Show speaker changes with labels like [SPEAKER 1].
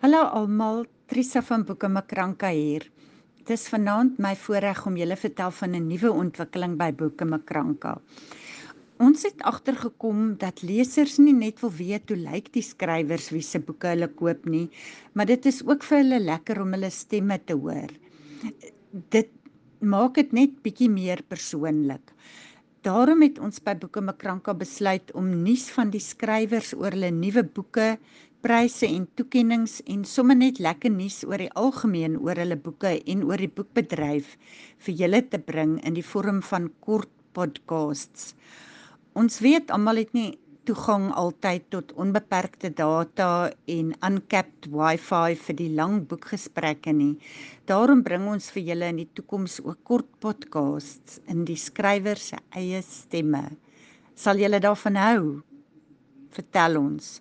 [SPEAKER 1] Hallo almal, Trisa van Boeke Makranka hier. Dit is vanaand my voorreg om julle vertel van 'n nuwe ontwikkeling by Boeke Makranka. Ons het agtergekom dat lesers nie net wil weet hoe lyk die skrywers wie se boeke hulle koop nie, maar dit is ook vir hulle lekker om hulle stemme te hoor. Dit maak dit net bietjie meer persoonlik. Daarom het ons by Boeke Makranka besluit om nuus van die skrywers oor hulle nuwe boeke pryse en toekenninge en sommer net lekker nuus oor die algemeen oor hulle boeke en oor die boekbedryf vir julle te bring in die vorm van kort podcasts. Ons weet almal het nie toegang altyd tot onbeperkte data en uncapped wifi vir die lang boekgesprekke nie. Daarom bring ons vir julle in die toekoms ook kort podcasts in die skrywer se eie stemme. Sal julle daarvan hou? Vertel ons.